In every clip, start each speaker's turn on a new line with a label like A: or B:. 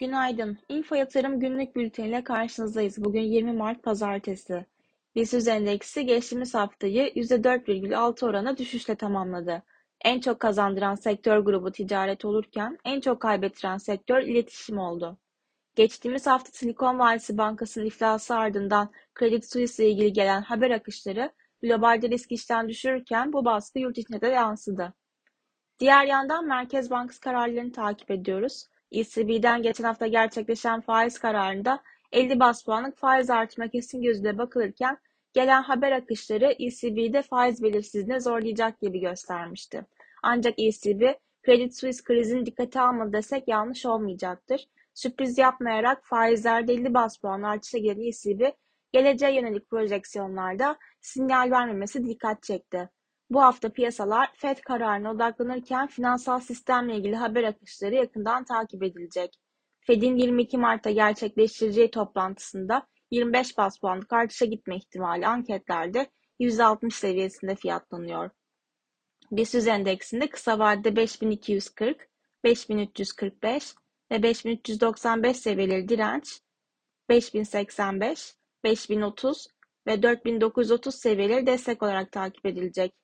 A: Günaydın. Info Yatırım günlük bülteniyle karşınızdayız. Bugün 20 Mart Pazartesi. BIST endeksi geçtiğimiz haftayı %4,6 orana düşüşle tamamladı. En çok kazandıran sektör grubu ticaret olurken en çok kaybettiren sektör iletişim oldu. Geçtiğimiz hafta Silikon Vadisi Bankası'nın iflası ardından Credit Suisse ile ilgili gelen haber akışları globalde risk işten düşürürken bu baskı yurt içine de yansıdı. Diğer yandan Merkez Bankası kararlarını takip ediyoruz. ECB'den geçen hafta gerçekleşen faiz kararında 50 bas puanlık faiz artırma kesin gözüyle bakılırken gelen haber akışları ECB'de faiz belirsizliğine zorlayacak gibi göstermişti. Ancak ECB Credit Suisse krizini dikkate almadı desek yanlış olmayacaktır. Sürpriz yapmayarak faizlerde 50 bas puan artışa gelen ECB geleceğe yönelik projeksiyonlarda sinyal vermemesi dikkat çekti. Bu hafta piyasalar FED kararına odaklanırken finansal sistemle ilgili haber akışları yakından takip edilecek. Fed'in 22 Mart'ta gerçekleştireceği toplantısında 25 bas puanlık artışa gitme ihtimali anketlerde %60 seviyesinde fiyatlanıyor. BIST endeksinde kısa vadede 5240, 5345 ve 5395 seviyeleri direnç, 5085, 5030 ve 4930 seviyeleri destek olarak takip edilecek.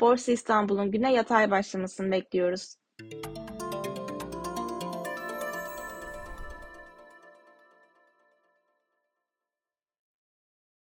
A: Borsa İstanbul'un güne yatay başlamasını bekliyoruz.